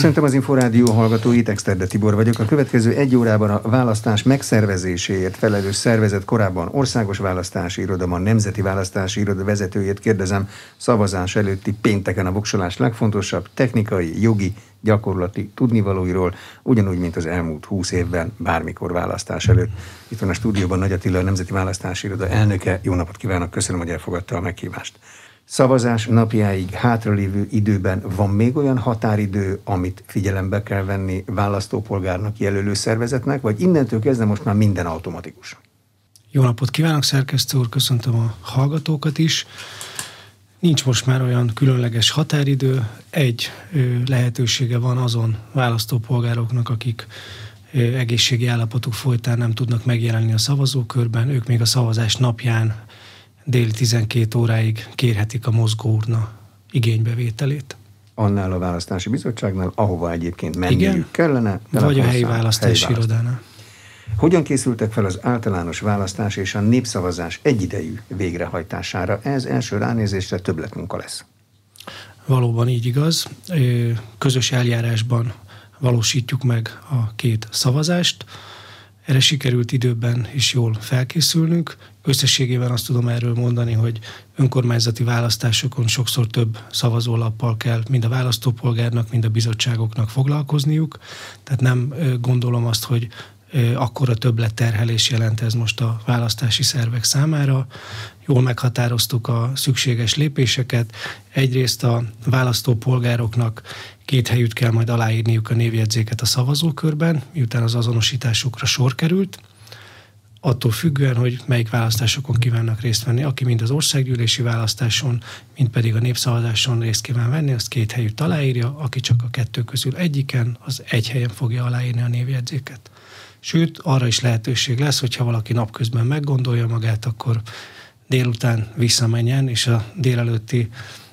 Köszöntöm az Inforádió hallgatóit, Exterde Tibor vagyok. A következő egy órában a választás megszervezéséért felelős szervezet korábban Országos Választási Iroda, a Nemzeti Választási Iroda vezetőjét kérdezem szavazás előtti pénteken a voksolás legfontosabb technikai, jogi, gyakorlati tudnivalóiról, ugyanúgy, mint az elmúlt húsz évben, bármikor választás előtt. Itt van a stúdióban Nagy Attila, a Nemzeti Választási Iroda elnöke. Jó napot kívánok, köszönöm, hogy elfogadta a meghívást. Szavazás napjáig hátralévő időben van még olyan határidő, amit figyelembe kell venni választópolgárnak jelölő szervezetnek, vagy innentől kezdve most már minden automatikus? Jó napot kívánok, szerkesztő úr, köszöntöm a hallgatókat is. Nincs most már olyan különleges határidő, egy lehetősége van azon választópolgároknak, akik egészségi állapotuk folytán nem tudnak megjelenni a szavazókörben, ők még a szavazás napján déli 12 óráig kérhetik a mozgóurna igénybevételét. Annál a választási bizottságnál, ahova egyébként menniük Igen, kellene. Vagy a helyi választási helyi irodánál. Hogyan készültek fel az általános választás és a népszavazás egyidejű végrehajtására? Ez első ránézésre többletmunka lesz. Valóban így igaz. Közös eljárásban valósítjuk meg a két szavazást. Erre sikerült időben is jól felkészülnünk. Összességében azt tudom erről mondani, hogy önkormányzati választásokon sokszor több szavazólappal kell mind a választópolgárnak, mind a bizottságoknak foglalkozniuk. Tehát nem gondolom azt, hogy akkora többlet terhelés jelent ez most a választási szervek számára. Jól meghatároztuk a szükséges lépéseket. Egyrészt a választópolgároknak két helyütt kell majd aláírniuk a névjegyzéket a szavazókörben, miután az azonosításukra sor került attól függően, hogy melyik választásokon kívánnak részt venni. Aki mind az országgyűlési választáson, mind pedig a népszavazáson részt kíván venni, azt két helyütt aláírja, aki csak a kettő közül egyiken, az egy helyen fogja aláírni a névjegyzéket. Sőt, arra is lehetőség lesz, hogyha valaki napközben meggondolja magát, akkor délután visszamenjen, és a délelőtti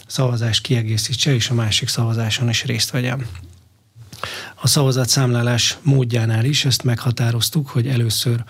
szavazást kiegészítse, és a másik szavazáson is részt vegyen. A szavazatszámlálás módjánál is ezt meghatároztuk, hogy először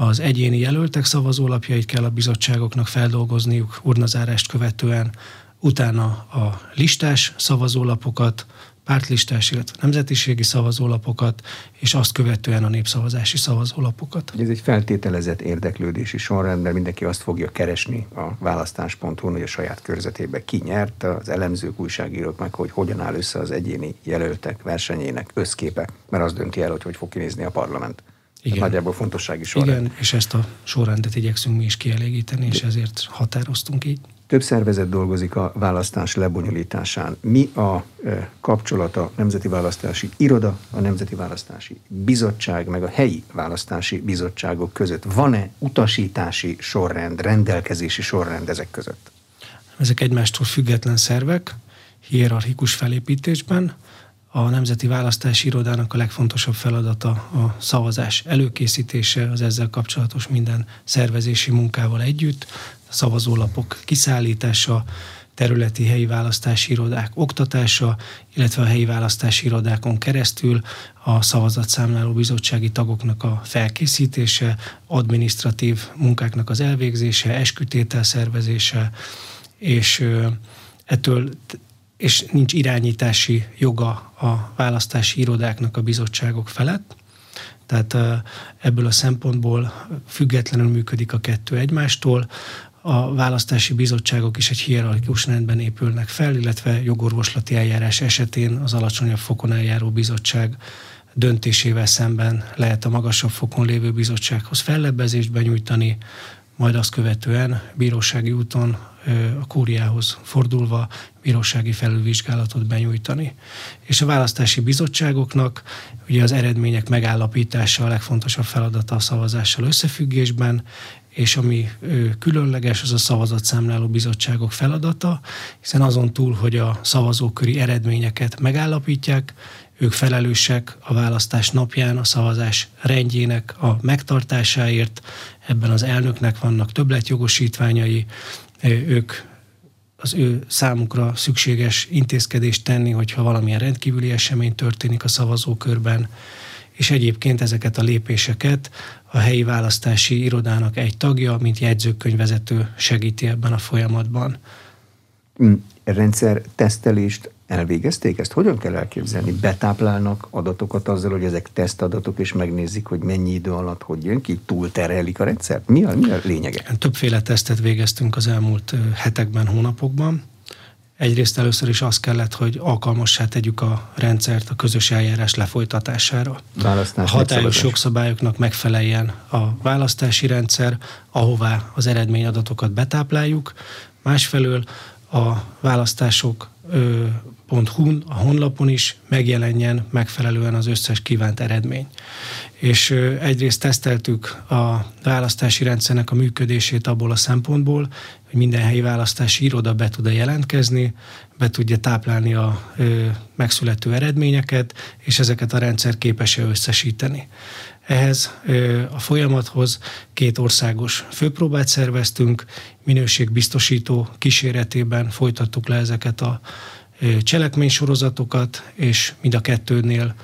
az egyéni jelöltek szavazólapjait kell a bizottságoknak feldolgozniuk urnazárást követően, utána a listás szavazólapokat, pártlistás, illetve nemzetiségi szavazólapokat, és azt követően a népszavazási szavazólapokat. Ez egy feltételezett érdeklődési sorrend, mert mindenki azt fogja keresni a választás.hu, hogy a saját körzetében ki nyert, az elemzők, újságírók meg, hogy hogyan áll össze az egyéni jelöltek versenyének összképek, mert az dönti el, hogy hogy fog kinézni a parlament. Igen. nagyjából fontossági sorrend. Igen, és ezt a sorrendet igyekszünk mi is kielégíteni, és ezért határoztunk így. Több szervezet dolgozik a választás lebonyolításán. Mi a kapcsolata Nemzeti Választási Iroda, a Nemzeti Választási Bizottság, meg a helyi választási bizottságok között? Van-e utasítási sorrend, rendelkezési sorrend ezek között? Ezek egymástól független szervek, hierarchikus felépítésben. A Nemzeti Választási Irodának a legfontosabb feladata a szavazás előkészítése, az ezzel kapcsolatos minden szervezési munkával együtt, a szavazólapok kiszállítása, területi helyi választási irodák oktatása, illetve a helyi választási irodákon keresztül a szavazatszámláló bizottsági tagoknak a felkészítése, administratív munkáknak az elvégzése, eskütétel szervezése, és ettől és nincs irányítási joga a választási irodáknak a bizottságok felett. Tehát ebből a szempontból függetlenül működik a kettő egymástól a választási bizottságok is egy hierarchikus rendben épülnek fel, illetve jogorvoslati eljárás esetén az alacsonyabb fokon eljáró bizottság döntésével szemben lehet a magasabb fokon lévő bizottsághoz fellebbezést benyújtani, majd azt követően bírósági úton a kúriához fordulva bírósági felülvizsgálatot benyújtani. És a választási bizottságoknak ugye az eredmények megállapítása a legfontosabb feladata a szavazással összefüggésben, és ami különleges, az a szavazatszámláló bizottságok feladata, hiszen azon túl, hogy a szavazóköri eredményeket megállapítják, ők felelősek a választás napján a szavazás rendjének a megtartásáért, ebben az elnöknek vannak többletjogosítványai, ők az ő számukra szükséges intézkedést tenni, hogyha valamilyen rendkívüli esemény történik a szavazókörben, és egyébként ezeket a lépéseket a helyi választási irodának egy tagja, mint jegyzőkönyvvezető segíti ebben a folyamatban. Mm, rendszer tesztelést elvégezték ezt? Hogyan kell elképzelni? Betáplálnak adatokat azzal, hogy ezek tesztadatok, és megnézik, hogy mennyi idő alatt hogy jön ki? Túlterelik a rendszert? Mi a, mi a lényege? Többféle tesztet végeztünk az elmúlt hetekben, hónapokban. Egyrészt először is az kellett, hogy alkalmassá tegyük a rendszert a közös eljárás lefolytatására. Választás a hatályos jogszabályoknak megfeleljen a választási rendszer, ahová az eredményadatokat betápláljuk. Másfelől a választások hu a honlapon is megjelenjen megfelelően az összes kívánt eredmény. És egyrészt teszteltük a választási rendszernek a működését abból a szempontból, hogy minden helyi választási iroda be tud-e jelentkezni, be tudja táplálni a ö, megszülető eredményeket, és ezeket a rendszer képes-e összesíteni. Ehhez ö, a folyamathoz két országos főpróbát szerveztünk, minőségbiztosító kíséretében folytattuk le ezeket a cselekménysorozatokat, és mind a kettőnél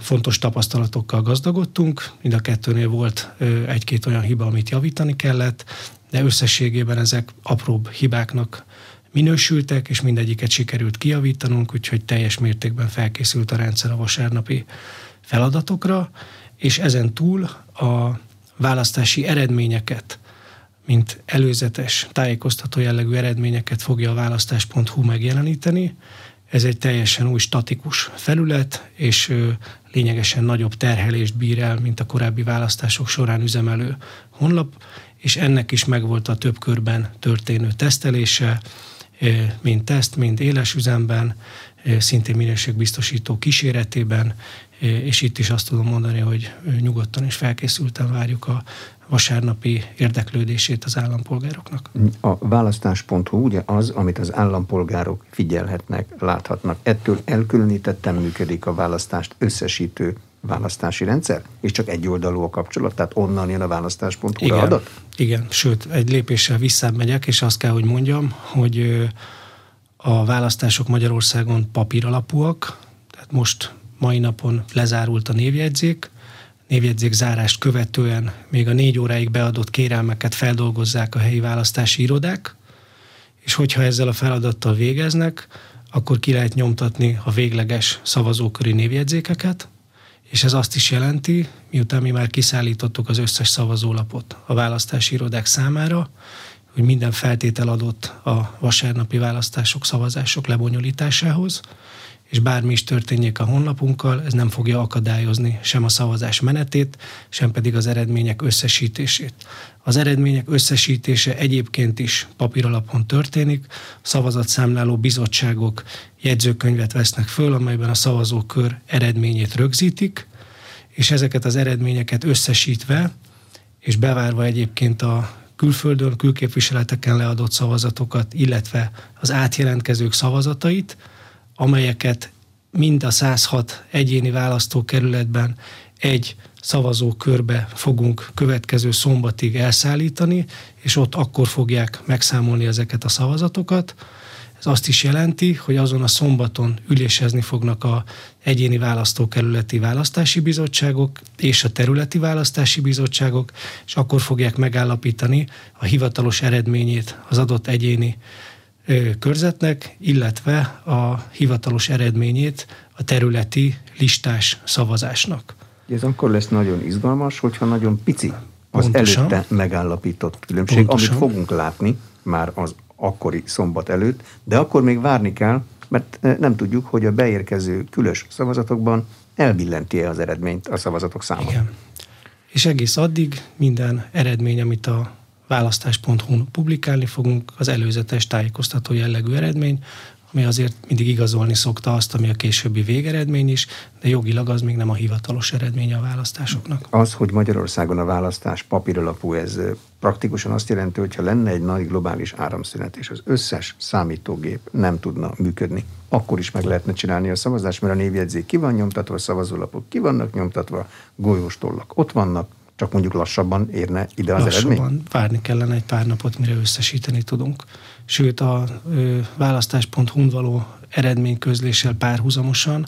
fontos tapasztalatokkal gazdagodtunk. Mind a kettőnél volt egy-két olyan hiba, amit javítani kellett, de összességében ezek apróbb hibáknak minősültek, és mindegyiket sikerült kijavítanunk, úgyhogy teljes mértékben felkészült a rendszer a vasárnapi feladatokra, és ezen túl a választási eredményeket mint előzetes tájékoztató jellegű eredményeket fogja a választás.hu megjeleníteni. Ez egy teljesen új statikus felület, és lényegesen nagyobb terhelést bír el, mint a korábbi választások során üzemelő honlap, és ennek is megvolt a több körben történő tesztelése, mind teszt, mind éles üzemben, szintén minőségbiztosító kíséretében, és itt is azt tudom mondani, hogy nyugodtan és felkészülten várjuk a vasárnapi érdeklődését az állampolgároknak. A választás.hu ugye az, amit az állampolgárok figyelhetnek, láthatnak. Ettől elkülönítettem működik a választást összesítő választási rendszer, és csak egy oldalú a kapcsolat, tehát onnan jön a választás.hu adat? Igen, sőt, egy lépéssel visszább megyek, és azt kell, hogy mondjam, hogy a választások Magyarországon papír alapúak, tehát most mai napon lezárult a névjegyzék, névjegyzék zárást követően még a négy óráig beadott kérelmeket feldolgozzák a helyi választási irodák, és hogyha ezzel a feladattal végeznek, akkor ki lehet nyomtatni a végleges szavazóköri névjegyzékeket, és ez azt is jelenti, miután mi már kiszállítottuk az összes szavazólapot a választási irodák számára, hogy minden feltétel adott a vasárnapi választások, szavazások lebonyolításához, és bármi is történjék a honlapunkkal, ez nem fogja akadályozni sem a szavazás menetét, sem pedig az eredmények összesítését. Az eredmények összesítése egyébként is papíralapon történik, szavazatszámláló bizottságok jegyzőkönyvet vesznek föl, amelyben a szavazókör eredményét rögzítik, és ezeket az eredményeket összesítve, és bevárva egyébként a külföldön, külképviseleteken leadott szavazatokat, illetve az átjelentkezők szavazatait, amelyeket mind a 106 egyéni választókerületben egy szavazókörbe fogunk következő szombatig elszállítani, és ott akkor fogják megszámolni ezeket a szavazatokat. Ez azt is jelenti, hogy azon a szombaton ülésezni fognak a egyéni választókerületi választási bizottságok és a területi választási bizottságok, és akkor fogják megállapítani a hivatalos eredményét az adott egyéni körzetnek, illetve a hivatalos eredményét a területi listás szavazásnak. Ez akkor lesz nagyon izgalmas, hogyha nagyon pici az Pontosan. előtte megállapított különbség, Pontosan. amit fogunk látni már az akkori szombat előtt, de akkor még várni kell, mert nem tudjuk, hogy a beérkező külös szavazatokban elbillenti-e az eredményt a szavazatok száma. Igen. És egész addig minden eredmény, amit a választás.hu-n publikálni fogunk, az előzetes tájékoztató jellegű eredmény, ami azért mindig igazolni szokta azt, ami a későbbi végeredmény is, de jogilag az még nem a hivatalos eredmény a választásoknak. Az, hogy Magyarországon a választás papíralapú, ez praktikusan azt jelenti, hogy ha lenne egy nagy globális áramszünet, és az összes számítógép nem tudna működni, akkor is meg lehetne csinálni a szavazást, mert a névjegyzék ki van nyomtatva, szavazólapok ki vannak nyomtatva, golyós tollak ott vannak, csak mondjuk lassabban érne ide az lassabban, eredmény? várni kellene egy pár napot, mire összesíteni tudunk. Sőt, a választás.hu-n való eredményközléssel párhuzamosan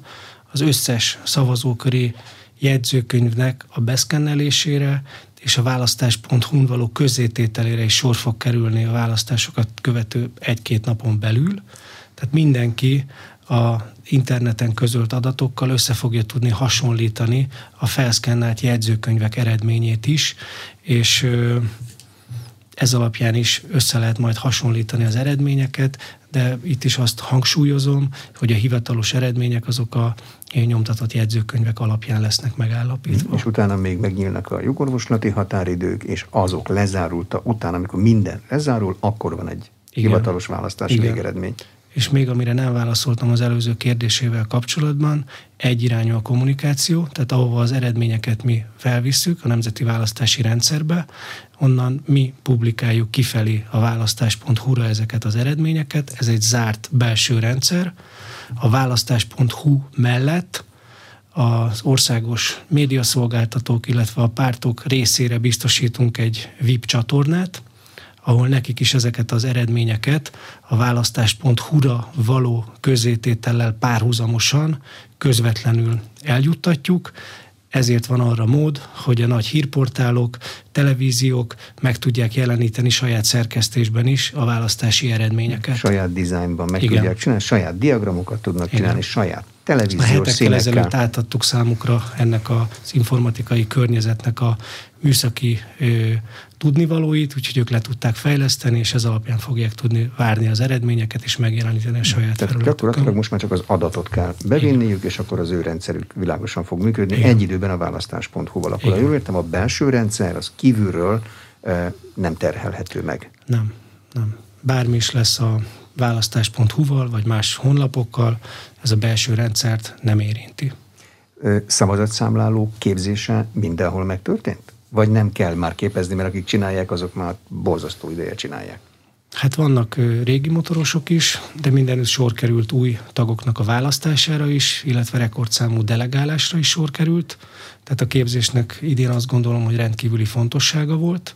az összes szavazóköri jegyzőkönyvnek a beszkennelésére és a választás.hu-n való közzétételére is sor fog kerülni a választásokat követő egy-két napon belül. Tehát mindenki a interneten közölt adatokkal össze fogja tudni hasonlítani a felszkennált jegyzőkönyvek eredményét is, és ez alapján is össze lehet majd hasonlítani az eredményeket, de itt is azt hangsúlyozom, hogy a hivatalos eredmények azok a nyomtatott jegyzőkönyvek alapján lesznek megállapítva. És utána még megnyílnak a jogorvoslati határidők, és azok lezárulta utána, amikor minden lezárul, akkor van egy Igen. hivatalos választási Igen. végeredmény. És még amire nem válaszoltam az előző kérdésével kapcsolatban, egyirányú a kommunikáció, tehát ahova az eredményeket mi felvisszük a Nemzeti Választási Rendszerbe, onnan mi publikáljuk kifelé a választás.hu-ra ezeket az eredményeket. Ez egy zárt belső rendszer. A választás.hu mellett az országos médiaszolgáltatók, illetve a pártok részére biztosítunk egy VIP csatornát, ahol nekik is ezeket az eredményeket a választás.hu-ra való közététellel párhuzamosan közvetlenül eljuttatjuk, ezért van arra mód, hogy a nagy hírportálok, televíziók meg tudják jeleníteni saját szerkesztésben is a választási eredményeket. Saját dizájnban meg Igen. tudják csinálni, saját diagramokat tudnak csinálni, Igen. saját televíziós a hetekkel színekkel. ezelőtt átadtuk számukra ennek az informatikai környezetnek a műszaki ö, tudnivalóit, úgyhogy ők le tudták fejleszteni, és ez alapján fogják tudni várni az eredményeket, és megjeleníteni a saját Tehát gyakorlatilag most már csak az adatot kell bevinniük, Igen. és akkor az ő rendszerük világosan fog működni. Igen. Egy időben a választás.hu-val. Akkor, jól értem, a belső rendszer az kívülről e, nem terhelhető meg. Nem, nem. Bármi is lesz a választás.hu-val, vagy más honlapokkal, ez a belső rendszert nem érinti. Szavazatszámláló képzése mindenhol megtörtént? Vagy nem kell már képezni, mert akik csinálják, azok már borzasztó ideje csinálják? Hát vannak régi motorosok is, de mindenütt sor került új tagoknak a választására is, illetve rekordszámú delegálásra is sor került. Tehát a képzésnek idén azt gondolom, hogy rendkívüli fontossága volt,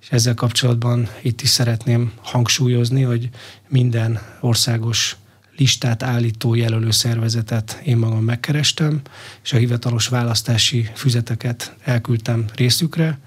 és ezzel kapcsolatban itt is szeretném hangsúlyozni, hogy minden országos listát állító jelölő szervezetet én magam megkerestem, és a hivatalos választási füzeteket elküldtem részükre,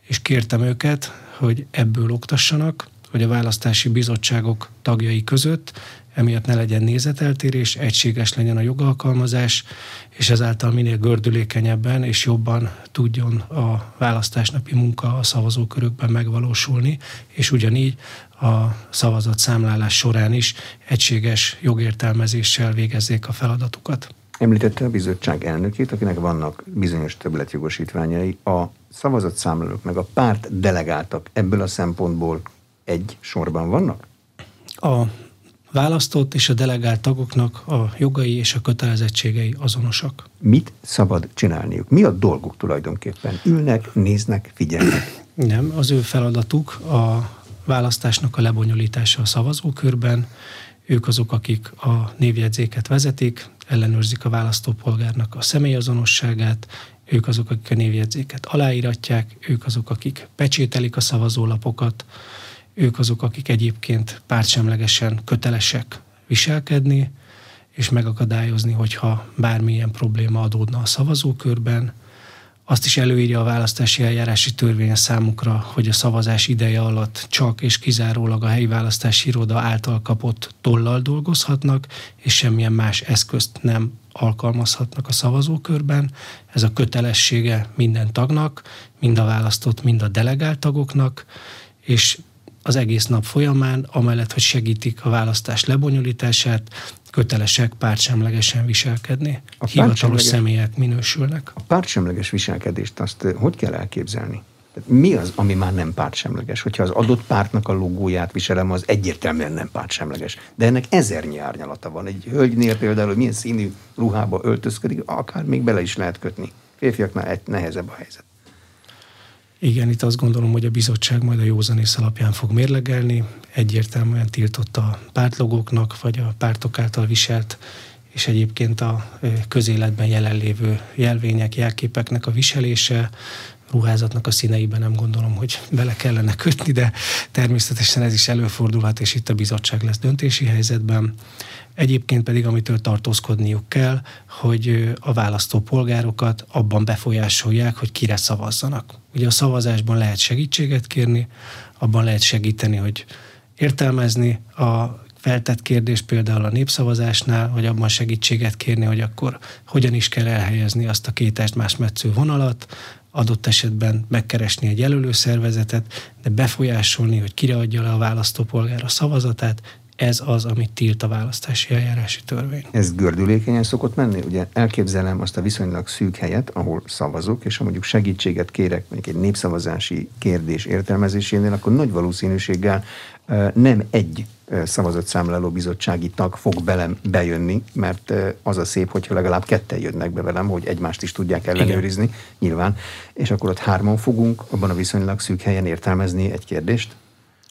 és kértem őket, hogy ebből oktassanak, hogy a választási bizottságok tagjai között emiatt ne legyen nézeteltérés, egységes legyen a jogalkalmazás, és ezáltal minél gördülékenyebben és jobban tudjon a választásnapi munka a szavazókörökben megvalósulni, és ugyanígy a szavazat számlálás során is egységes jogértelmezéssel végezzék a feladatukat. Említette a bizottság elnökét, akinek vannak bizonyos többletjogosítványai. A szavazatszámlálók meg a párt delegáltak ebből a szempontból egy sorban vannak? A választott és a delegált tagoknak a jogai és a kötelezettségei azonosak. Mit szabad csinálniuk? Mi a dolguk tulajdonképpen? Ülnek, néznek, figyelnek? Nem, az ő feladatuk a választásnak a lebonyolítása a szavazókörben. Ők azok, akik a névjegyzéket vezetik, ellenőrzik a választópolgárnak a személyazonosságát, ők azok, akik a névjegyzéket aláíratják, ők azok, akik pecsételik a szavazólapokat, ők azok, akik egyébként pártsemlegesen kötelesek viselkedni, és megakadályozni, hogyha bármilyen probléma adódna a szavazókörben. Azt is előírja a választási eljárási törvény a számukra, hogy a szavazás ideje alatt csak és kizárólag a helyi választási iroda által kapott tollal dolgozhatnak, és semmilyen más eszközt nem alkalmazhatnak a szavazókörben. Ez a kötelessége minden tagnak, mind a választott, mind a delegált tagoknak, és az egész nap folyamán, amellett, hogy segítik a választás lebonyolítását, kötelesek pártsemlegesen viselkedni. A Hivatalos személyek minősülnek. A pártsemleges viselkedést azt eh, hogy kell elképzelni? Mi az, ami már nem pártsemleges? Hogyha az adott pártnak a logóját viselem, az egyértelműen nem pártsemleges. De ennek ezernyi árnyalata van. Egy hölgynél például, hogy milyen színű ruhába öltözködik, akár még bele is lehet kötni. Férfiaknál nehezebb a helyzet. Igen, itt azt gondolom, hogy a bizottság majd a józanész alapján fog mérlegelni. Egyértelműen tiltott a pártlogóknak, vagy a pártok által viselt, és egyébként a közéletben jelenlévő jelvények, jelképeknek a viselése, ruházatnak a színeiben nem gondolom, hogy bele kellene kötni, de természetesen ez is előfordulhat, és itt a bizottság lesz döntési helyzetben. Egyébként pedig, amitől tartózkodniuk kell, hogy a választópolgárokat abban befolyásolják, hogy kire szavazzanak. Ugye a szavazásban lehet segítséget kérni, abban lehet segíteni, hogy értelmezni a feltett kérdés például a népszavazásnál, hogy abban segítséget kérni, hogy akkor hogyan is kell elhelyezni azt a két más metsző vonalat, adott esetben megkeresni egy jelölőszervezetet, de befolyásolni, hogy kire adja le a választópolgár a szavazatát, ez az, amit tilt a választási eljárási törvény. Ez gördülékenyen szokott menni? Ugye elképzelem azt a viszonylag szűk helyet, ahol szavazok, és ha mondjuk segítséget kérek mondjuk egy népszavazási kérdés értelmezésénél, akkor nagy valószínűséggel nem egy szavazatszámláló bizottsági tag fog belem bejönni, mert az a szép, hogyha legalább ketten jönnek be velem, hogy egymást is tudják ellenőrizni, Igen. nyilván, és akkor ott hárman fogunk abban a viszonylag szűk helyen értelmezni egy kérdést.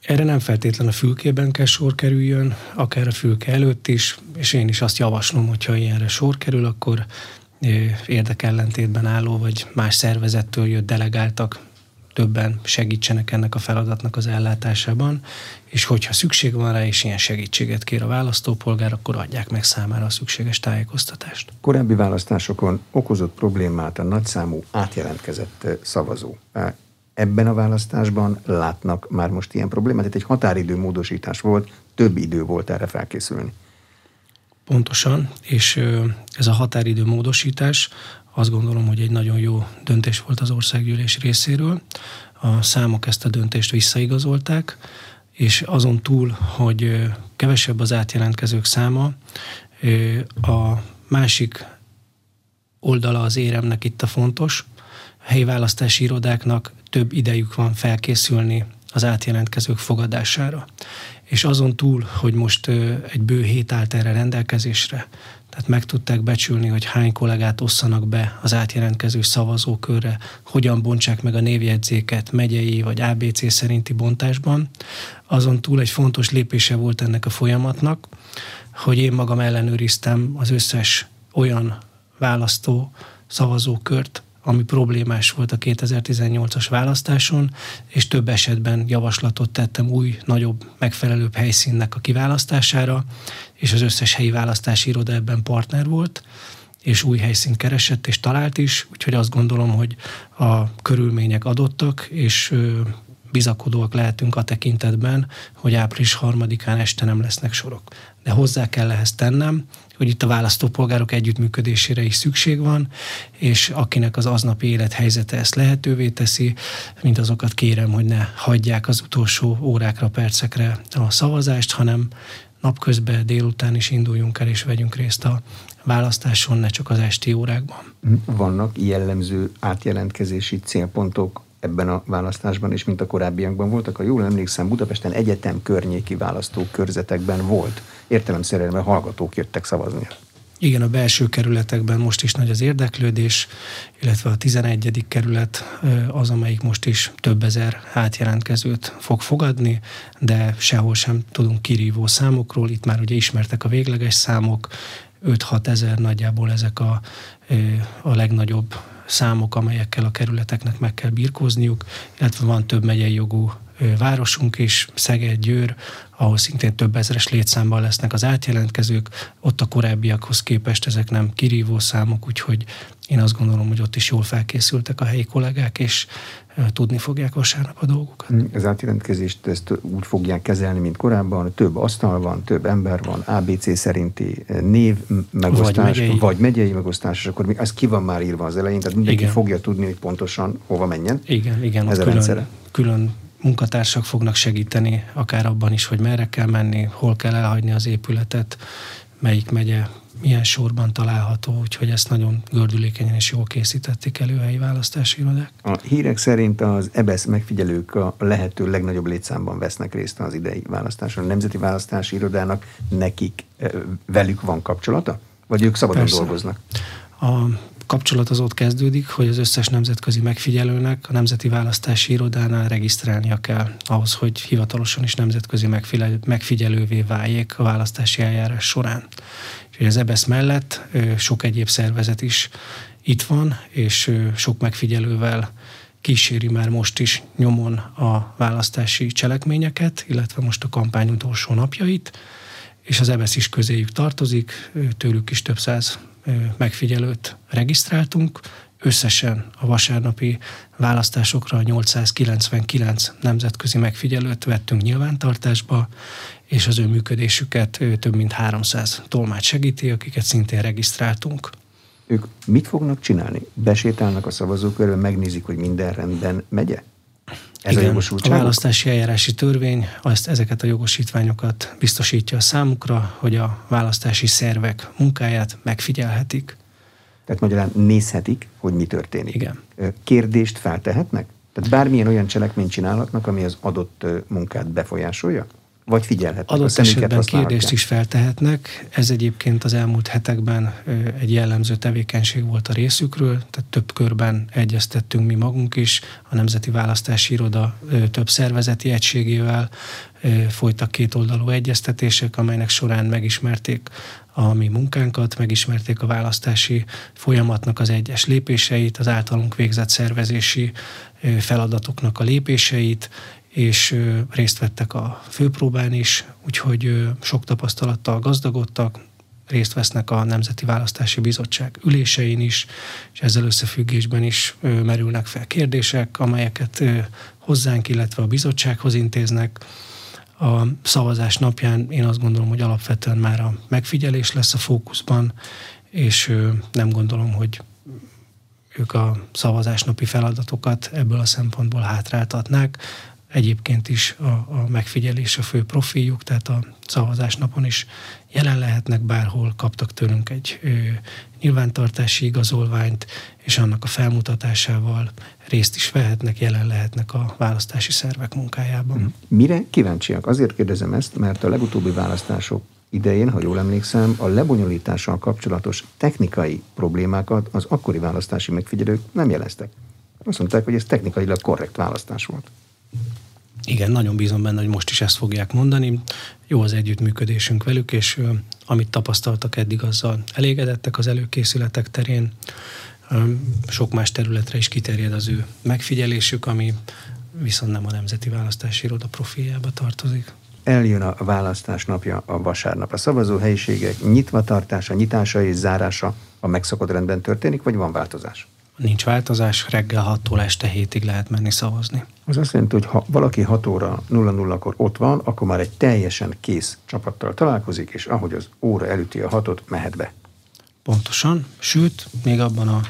Erre nem feltétlen a fülkében kell sor kerüljön, akár a fülke előtt is, és én is azt javaslom, hogyha ilyenre sor kerül, akkor érdekellentétben álló vagy más szervezettől jött delegáltak többen segítsenek ennek a feladatnak az ellátásában, és hogyha szükség van rá, és ilyen segítséget kér a választópolgár, akkor adják meg számára a szükséges tájékoztatást. Korábbi választásokon okozott problémát a nagyszámú átjelentkezett szavazó. Ebben a választásban látnak már most ilyen problémát? Itt egy határidő módosítás volt, több idő volt erre felkészülni. Pontosan, és ez a határidő módosítás azt gondolom, hogy egy nagyon jó döntés volt az országgyűlés részéről. A számok ezt a döntést visszaigazolták, és azon túl, hogy kevesebb az átjelentkezők száma, a másik oldala az éremnek itt a fontos, a helyi választási irodáknak több idejük van felkészülni az átjelentkezők fogadására. És azon túl, hogy most egy bő hét állt erre rendelkezésre, tehát meg tudták becsülni, hogy hány kollégát osszanak be az átjelentkező szavazókörre, hogyan bontsák meg a névjegyzéket megyei vagy ABC szerinti bontásban. Azon túl egy fontos lépése volt ennek a folyamatnak, hogy én magam ellenőriztem az összes olyan választó szavazókört, ami problémás volt a 2018-as választáson, és több esetben javaslatot tettem új, nagyobb, megfelelőbb helyszínnek a kiválasztására, és az összes helyi választási iroda ebben partner volt, és új helyszínt keresett és talált is, úgyhogy azt gondolom, hogy a körülmények adottak, és bizakodóak lehetünk a tekintetben, hogy április harmadikán este nem lesznek sorok. De hozzá kell ehhez tennem, hogy itt a választópolgárok együttműködésére is szükség van, és akinek az aznapi élethelyzete ezt lehetővé teszi, mint azokat kérem, hogy ne hagyják az utolsó órákra, percekre a szavazást, hanem napközben, délután is induljunk el és vegyünk részt a választáson, ne csak az esti órákban. Vannak jellemző átjelentkezési célpontok ebben a választásban is, mint a korábbiakban voltak. Ha jól emlékszem, Budapesten egyetem környéki választókörzetekben volt. Értelemszerűen, hallgatók jöttek szavazni. Igen, a belső kerületekben most is nagy az érdeklődés, illetve a 11. kerület az, amelyik most is több ezer átjelentkezőt fog fogadni, de sehol sem tudunk kirívó számokról. Itt már ugye ismertek a végleges számok, 5-6 ezer nagyjából ezek a, a legnagyobb számok, amelyekkel a kerületeknek meg kell birkózniuk, illetve van több megyei jogú városunk is, Szeged, Győr, ahol szintén több ezeres létszámban lesznek az átjelentkezők, ott a korábbiakhoz képest ezek nem kirívó számok, úgyhogy én azt gondolom, hogy ott is jól felkészültek a helyi kollégák, és tudni fogják vasárnap a dolgokat. Mm, az átjelentkezést ezt úgy fogják kezelni, mint korábban, több asztal van, több ember van, ABC szerinti név megosztás, vagy megyei, vagy megyei megosztás, és akkor az ki van már írva az elején, tehát mindenki igen. fogja tudni, hogy pontosan hova menjen. Igen, igen, ez a külön, külön munkatársak fognak segíteni, akár abban is, hogy merre kell menni, hol kell elhagyni az épületet, melyik megye milyen sorban található, úgyhogy ezt nagyon gördülékenyen és jól készítették elő a helyi választási irodák. A hírek szerint az EBESZ megfigyelők a lehető legnagyobb létszámban vesznek részt az idei választáson. A Nemzeti Választási Irodának nekik velük van kapcsolata? Vagy ők szabadon Persze. dolgoznak? A kapcsolat az ott kezdődik, hogy az összes nemzetközi megfigyelőnek a Nemzeti Választási Irodánál regisztrálnia kell ahhoz, hogy hivatalosan is nemzetközi megfigyelővé váljék a választási eljárás során. És az EBESZ mellett sok egyéb szervezet is itt van, és sok megfigyelővel kíséri már most is nyomon a választási cselekményeket, illetve most a kampány utolsó napjait, és az EBESZ is közéjük tartozik, tőlük is több száz megfigyelőt regisztráltunk, összesen a vasárnapi választásokra 899 nemzetközi megfigyelőt vettünk nyilvántartásba, és az ő működésüket több mint 300 tolmács segíti, akiket szintén regisztráltunk. Ők mit fognak csinálni? Besétálnak a szavazókörbe, megnézik, hogy minden rendben megye? Ez Igen, a A választási eljárási törvény azt, ezeket a jogosítványokat biztosítja a számukra, hogy a választási szervek munkáját megfigyelhetik. Tehát magyarán nézhetik, hogy mi történik. Igen. Kérdést feltehetnek? Tehát bármilyen olyan cselekményt csinálhatnak, ami az adott munkát befolyásolja? Vagy figyelhetnek? Adott esetben kérdést is feltehetnek. Ez egyébként az elmúlt hetekben egy jellemző tevékenység volt a részükről, tehát több körben egyeztettünk mi magunk is, a Nemzeti Választási Iroda több szervezeti egységével folytak kétoldalú egyeztetések, amelynek során megismerték a mi munkánkat, megismerték a választási folyamatnak az egyes lépéseit, az általunk végzett szervezési feladatoknak a lépéseit, és részt vettek a főpróbán is, úgyhogy sok tapasztalattal gazdagodtak, részt vesznek a Nemzeti Választási Bizottság ülésein is, és ezzel összefüggésben is merülnek fel kérdések, amelyeket hozzánk, illetve a bizottsághoz intéznek. A szavazás napján én azt gondolom, hogy alapvetően már a megfigyelés lesz a fókuszban, és nem gondolom, hogy ők a szavazásnapi feladatokat ebből a szempontból hátráltatnák egyébként is a, a megfigyelés a fő profiljuk, tehát a szavazásnapon is jelen lehetnek bárhol, kaptak tőlünk egy ö, nyilvántartási igazolványt, és annak a felmutatásával részt is vehetnek, jelen lehetnek a választási szervek munkájában. Mhm. Mire kíváncsiak? Azért kérdezem ezt, mert a legutóbbi választások idején, ha jól emlékszem, a lebonyolítással kapcsolatos technikai problémákat az akkori választási megfigyelők nem jeleztek. Azt mondták, hogy ez technikailag korrekt választás volt. Igen, nagyon bízom benne, hogy most is ezt fogják mondani. Jó az együttműködésünk velük, és amit tapasztaltak eddig, azzal elégedettek az előkészületek terén. Sok más területre is kiterjed az ő megfigyelésük, ami viszont nem a Nemzeti Választási Iroda profiljába tartozik. Eljön a választás napja a vasárnap. A szavazóhelyiségek nyitva tartása, nyitása és zárása a megszokott rendben történik, vagy van változás? Nincs változás, reggel 6-tól este 7-ig lehet menni szavazni. Az azt jelenti, hogy ha valaki 6 óra 0-0-kor ott van, akkor már egy teljesen kész csapattal találkozik, és ahogy az óra elüti a hatot, mehet be. Pontosan, sőt, még abban a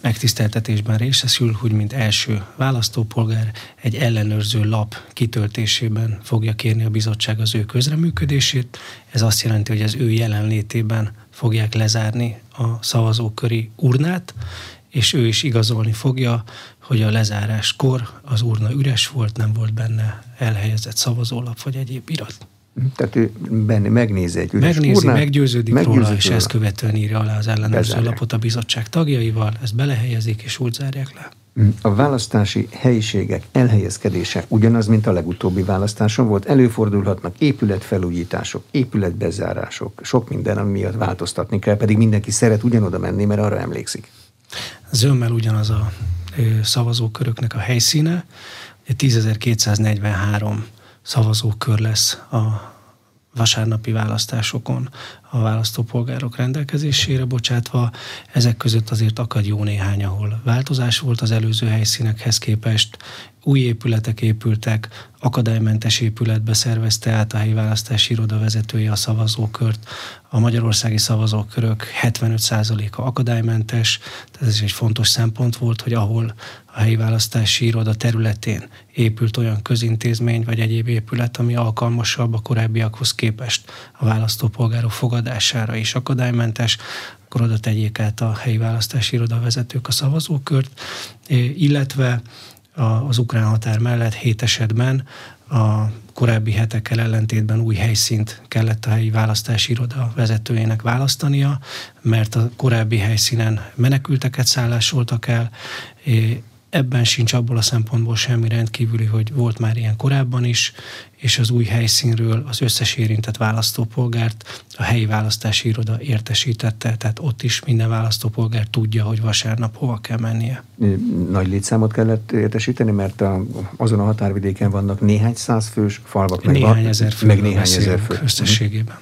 megtiszteltetésben részesül, hogy mint első választópolgár egy ellenőrző lap kitöltésében fogja kérni a bizottság az ő közreműködését. Ez azt jelenti, hogy az ő jelenlétében fogják lezárni a szavazóköri urnát, és ő is igazolni fogja, hogy a lezáráskor az urna üres volt, nem volt benne elhelyezett szavazólap vagy egyéb irat. Tehát ő benne megnézi egy üres Megnézi, urnát, meggyőződik, meggyőződik róla, és ezt követően írja alá az ellenőrző lapot a bizottság tagjaival, ezt belehelyezik, és úgy zárják le. A választási helyiségek elhelyezkedése ugyanaz, mint a legutóbbi választáson volt. Előfordulhatnak épületfelújítások, épületbezárások, sok minden, ami miatt változtatni kell, pedig mindenki szeret ugyanoda menni, mert arra emlékszik. Zömmel ugyanaz a szavazóköröknek a helyszíne. 10.243 szavazókör lesz a vasárnapi választásokon a választópolgárok rendelkezésére bocsátva. Ezek között azért akad jó néhány, ahol változás volt az előző helyszínekhez képest, új épületek épültek, akadálymentes épületbe szervezte át a helyi választási iroda vezetője a szavazókört. A magyarországi szavazókörök 75%-a akadálymentes, tehát ez egy fontos szempont volt, hogy ahol a helyi választási iroda területén épült olyan közintézmény vagy egyéb épület, ami alkalmasabb a korábbiakhoz képest a választópolgárok fogadására is akadálymentes, akkor oda tegyék át a helyi választási iroda vezetők a szavazókört, illetve az ukrán határ mellett. Hét esetben a korábbi hetekkel ellentétben új helyszínt kellett a helyi választási iroda vezetőjének választania, mert a korábbi helyszínen menekülteket szállásoltak el, ebben sincs abból a szempontból semmi rendkívüli, hogy volt már ilyen korábban is, és az új helyszínről az összes érintett választópolgárt a helyi választási iroda értesítette, tehát ott is minden választópolgár tudja, hogy vasárnap hova kell mennie. Nagy létszámot kellett értesíteni, mert a, azon a határvidéken vannak néhány száz fős falvak, néhány meg, ezer fő, meg néhány ezer fő. összességében.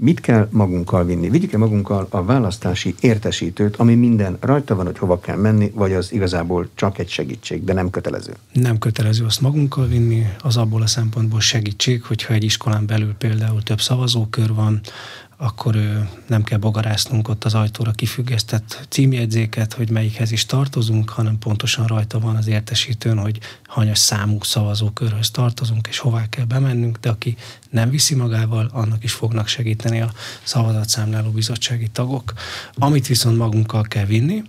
Mit kell magunkkal vinni? Vigyük-e magunkkal a választási értesítőt, ami minden rajta van, hogy hova kell menni, vagy az igazából csak egy segítség, de nem kötelező? Nem kötelező azt magunkkal vinni, az abból a szempontból segítség, hogyha egy iskolán belül például több szavazókör van, akkor nem kell bogarásznunk ott az ajtóra kifüggesztett címjegyzéket, hogy melyikhez is tartozunk, hanem pontosan rajta van az értesítőn, hogy hanyas számú szavazókörhöz tartozunk, és hová kell bemennünk, de aki nem viszi magával, annak is fognak segíteni a szavazatszámláló bizottsági tagok. Amit viszont magunkkal kell vinni,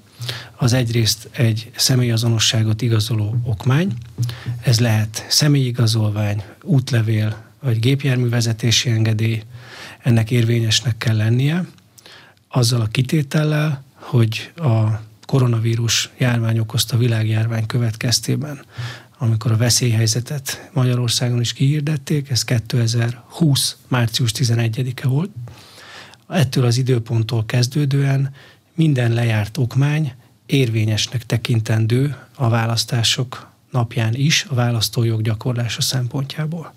az egyrészt egy személyazonosságot igazoló okmány, ez lehet személyigazolvány, útlevél, vagy gépjárművezetési engedély, ennek érvényesnek kell lennie, azzal a kitétellel, hogy a koronavírus járvány okozta világjárvány következtében, amikor a veszélyhelyzetet Magyarországon is kihirdették, ez 2020. március 11-e volt. Ettől az időponttól kezdődően minden lejárt okmány érvényesnek tekintendő a választások napján is a választójog gyakorlása szempontjából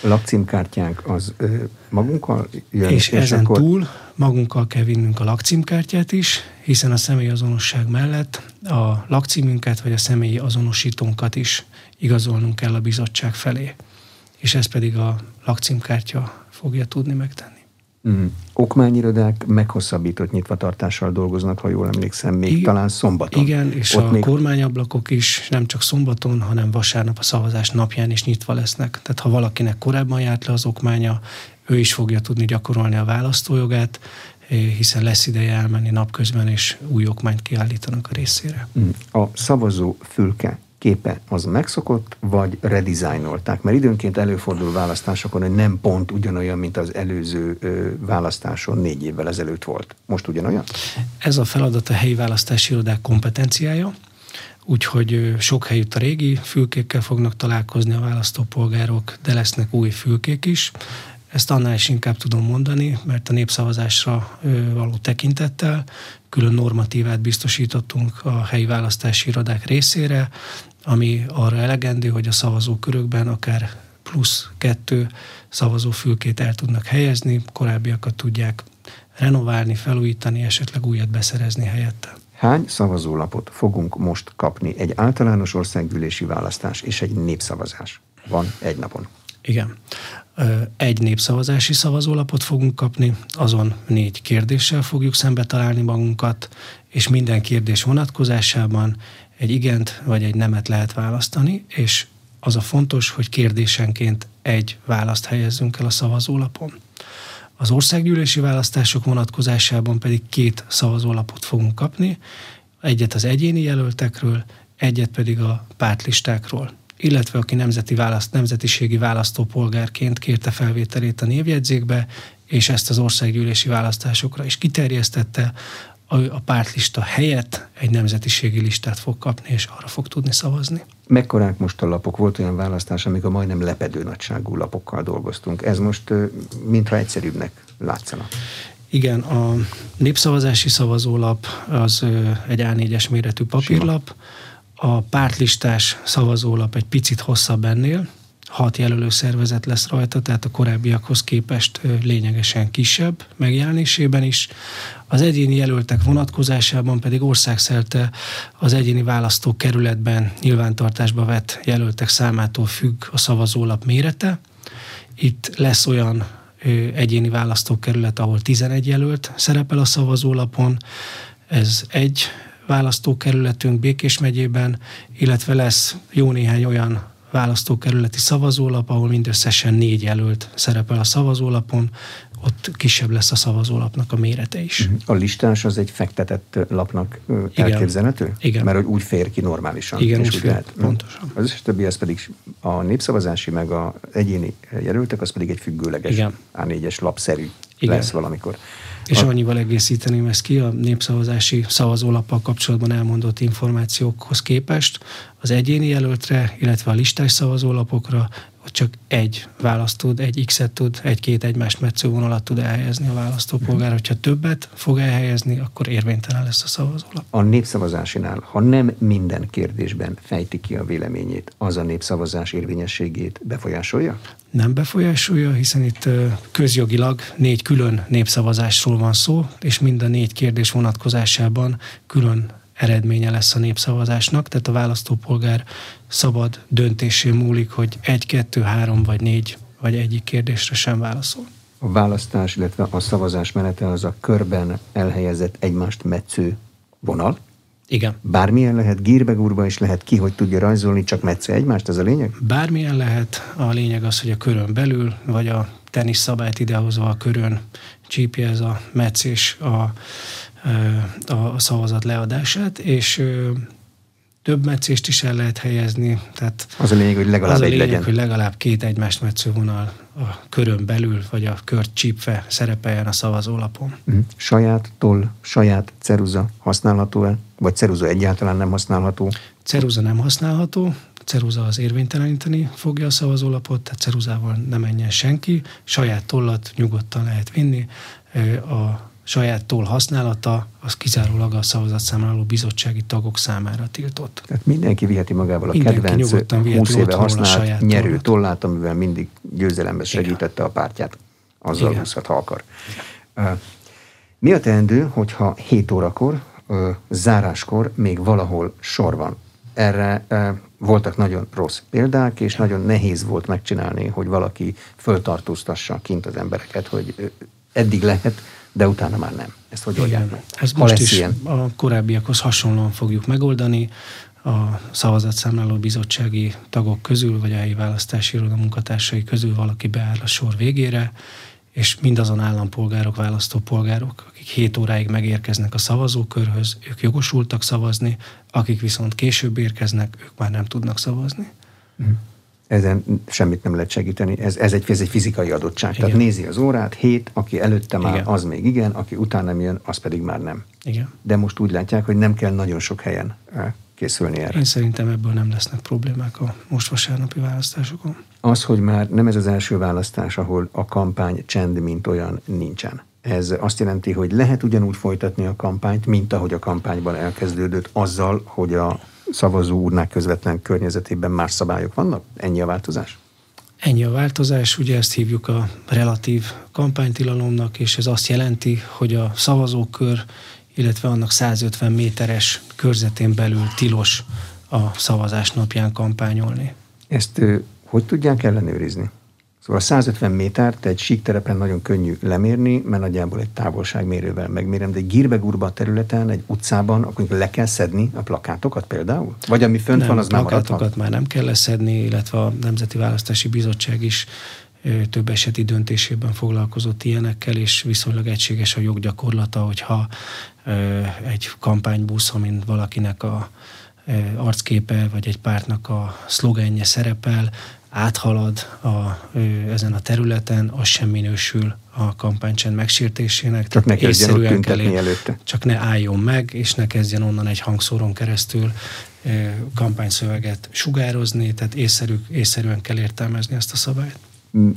lakcímkártyánk az ö, magunkkal jön? És, és ezen akkor... túl magunkkal kell vinnünk a lakcímkártyát is, hiszen a személyi azonosság mellett a lakcímünket vagy a személyi azonosítónkat is igazolnunk kell a bizottság felé. És ez pedig a lakcímkártya fogja tudni megtenni. Mm. Okmányirodák meghosszabbított nyitvatartással dolgoznak, ha jól emlékszem, még I- talán szombaton. Igen, és Ott a még... kormányablakok is nem csak szombaton, hanem vasárnap a szavazás napján is nyitva lesznek. Tehát ha valakinek korábban járt le az okmánya, ő is fogja tudni gyakorolni a választójogát, eh, hiszen lesz ideje elmenni napközben, és új okmányt kiállítanak a részére. Mm. A szavazó fülke képe az megszokott, vagy redesignolták? Mert időnként előfordul választásokon, hogy nem pont ugyanolyan, mint az előző választáson négy évvel ezelőtt volt. Most ugyanolyan? Ez a feladat a helyi választási irodák kompetenciája, úgyhogy sok helyütt a régi fülkékkel fognak találkozni a választópolgárok, de lesznek új fülkék is. Ezt annál is inkább tudom mondani, mert a népszavazásra való tekintettel külön normatívát biztosítottunk a helyi választási irodák részére, ami arra elegendő, hogy a szavazókörökben akár plusz kettő szavazófülkét el tudnak helyezni, korábbiakat tudják renoválni, felújítani, esetleg újat beszerezni helyette. Hány szavazólapot fogunk most kapni? Egy általános országgyűlési választás és egy népszavazás van egy napon. Igen. Egy népszavazási szavazólapot fogunk kapni, azon négy kérdéssel fogjuk szembe találni magunkat, és minden kérdés vonatkozásában egy igent vagy egy nemet lehet választani, és az a fontos, hogy kérdésenként egy választ helyezzünk el a szavazólapon. Az országgyűlési választások vonatkozásában pedig két szavazólapot fogunk kapni, egyet az egyéni jelöltekről, egyet pedig a pártlistákról illetve aki nemzeti választ, nemzetiségi választópolgárként kérte felvételét a névjegyzékbe, és ezt az országgyűlési választásokra is kiterjesztette, a pártlista helyett egy nemzetiségi listát fog kapni, és arra fog tudni szavazni. Mekkorák most a lapok? Volt olyan választás, amikor majdnem lepedő nagyságú lapokkal dolgoztunk. Ez most mintha egyszerűbbnek látszana. Igen, a népszavazási szavazólap az egy A4-es méretű papírlap, a pártlistás szavazólap egy picit hosszabb ennél, hat jelölő szervezet lesz rajta, tehát a korábbiakhoz képest lényegesen kisebb megjelenésében is. Az egyéni jelöltek vonatkozásában pedig országszerte az egyéni választókerületben nyilvántartásba vett jelöltek számától függ a szavazólap mérete. Itt lesz olyan egyéni választókerület, ahol 11 jelölt szerepel a szavazólapon. Ez egy választókerületünk Békés megyében, illetve lesz jó néhány olyan választókerületi szavazólap, ahol mindösszesen négy jelölt szerepel a szavazólapon, ott kisebb lesz a szavazólapnak a mérete is. Mhm. A listás az egy fektetett lapnak Igen. elképzelhető? Igen. Mert hogy úgy fér ki normálisan. Igen, úgy fér, lehet. Mhm. pontosan. Az összes többi, az pedig a népszavazási, meg a egyéni jelöltek, az pedig egy függőleges Igen. A4-es lapszerű Igen. lesz valamikor. És a... annyival egészíteném ezt ki, a népszavazási szavazólappal kapcsolatban elmondott információkhoz képest. Az egyéni jelöltre, illetve a listás szavazólapokra csak egy választ tud, egy X-et tud, egy-két egymást metsző vonalat tud elhelyezni a választópolgár. Hogyha többet fog elhelyezni, akkor érvénytelen lesz a szavazólap. A népszavazásinál, ha nem minden kérdésben fejti ki a véleményét, az a népszavazás érvényességét befolyásolja? Nem befolyásolja, hiszen itt közjogilag négy külön népszavazásról van szó, és mind a négy kérdés vonatkozásában külön eredménye lesz a népszavazásnak, tehát a választópolgár szabad döntésé múlik, hogy egy, kettő, három vagy négy vagy egyik kérdésre sem válaszol. A választás, illetve a szavazás menete az a körben elhelyezett egymást metsző vonal? Igen. Bármilyen lehet, gírbegúrba is lehet, ki hogy tudja rajzolni, csak metsző egymást, ez a lényeg? Bármilyen lehet, a lényeg az, hogy a körön belül, vagy a tenisz szabályt idehozva a körön csípje ez a metszés a a szavazat leadását, és több meccést is el lehet helyezni. Tehát az a lényeg, hogy legalább az a egy lényeg, legyen. hogy legalább két egymást metsző vonal a körön belül, vagy a kört csípve szerepeljen a szavazólapon. Uh-huh. Saját toll, saját ceruza használható-e? Vagy ceruza egyáltalán nem használható? Ceruza nem használható, ceruza az érvényteleníteni fogja a szavazólapot, tehát ceruzával nem menjen senki, saját tollat nyugodtan lehet vinni, a saját toll használata az kizárólag a szavazatszámláló bizottsági tagok számára tiltott. Tehát mindenki viheti magával a mindenki kedvenc 20 éve használt nyerő tollat. tollát, amivel mindig győzelembe segítette Igen. a pártját. Azzal húzhat, ha akar. Igen. Mi a teendő, hogyha 7 órakor, záráskor még valahol sor van? Erre voltak nagyon rossz példák, és nagyon nehéz volt megcsinálni, hogy valaki föltartóztassa kint az embereket, hogy eddig lehet, de utána már nem. Ezt hogy oldják meg? Ez most is ilyen? a korábbiakhoz hasonlóan fogjuk megoldani. A szavazatszámláló bizottsági tagok közül, vagy a helyi választási iroda munkatársai közül valaki beáll a sor végére, és mindazon állampolgárok, választópolgárok, akik 7 óráig megérkeznek a szavazókörhöz, ők jogosultak szavazni, akik viszont később érkeznek, ők már nem tudnak szavazni. Mm ezen semmit nem lehet segíteni. Ez, ez, egy, ez egy fizikai adottság. Igen. Tehát nézi az órát, hét, aki előtte már, igen. az még igen, aki utána jön, az pedig már nem. Igen. De most úgy látják, hogy nem kell nagyon sok helyen eh, készülni erre. Én szerintem ebből nem lesznek problémák a most vasárnapi választásokon. Az, hogy már nem ez az első választás, ahol a kampány csend, mint olyan nincsen. Ez azt jelenti, hogy lehet ugyanúgy folytatni a kampányt, mint ahogy a kampányban elkezdődött, azzal, hogy a szavazó urnák közvetlen környezetében más szabályok vannak? Ennyi a változás? Ennyi a változás, ugye ezt hívjuk a relatív kampánytilalomnak, és ez azt jelenti, hogy a szavazókör, illetve annak 150 méteres körzetén belül tilos a szavazás napján kampányolni. Ezt hogy tudják ellenőrizni? Szóval 150 métert egy síkterepen nagyon könnyű lemérni, mert nagyjából egy távolságmérővel megmérem, de egy Girbegurba területen, egy utcában, akkor le kell szedni a plakátokat például? Vagy ami fönt nem, van, az már plakátokat már nem kell leszedni, illetve a Nemzeti Választási Bizottság is több eseti döntésében foglalkozott ilyenekkel, és viszonylag egységes a joggyakorlata, hogyha egy kampánybusz, amin valakinek a arcképe, vagy egy pártnak a szlogenje szerepel, áthalad a, ezen a területen, az sem minősül a kampánycsend megsértésének. Csak ne kezdjen ott tüntetni előtte. Csak ne álljon meg, és ne kezdjen onnan egy hangszóron keresztül kampányszöveget sugározni, tehát észszerű, észszerűen kell értelmezni ezt a szabályt.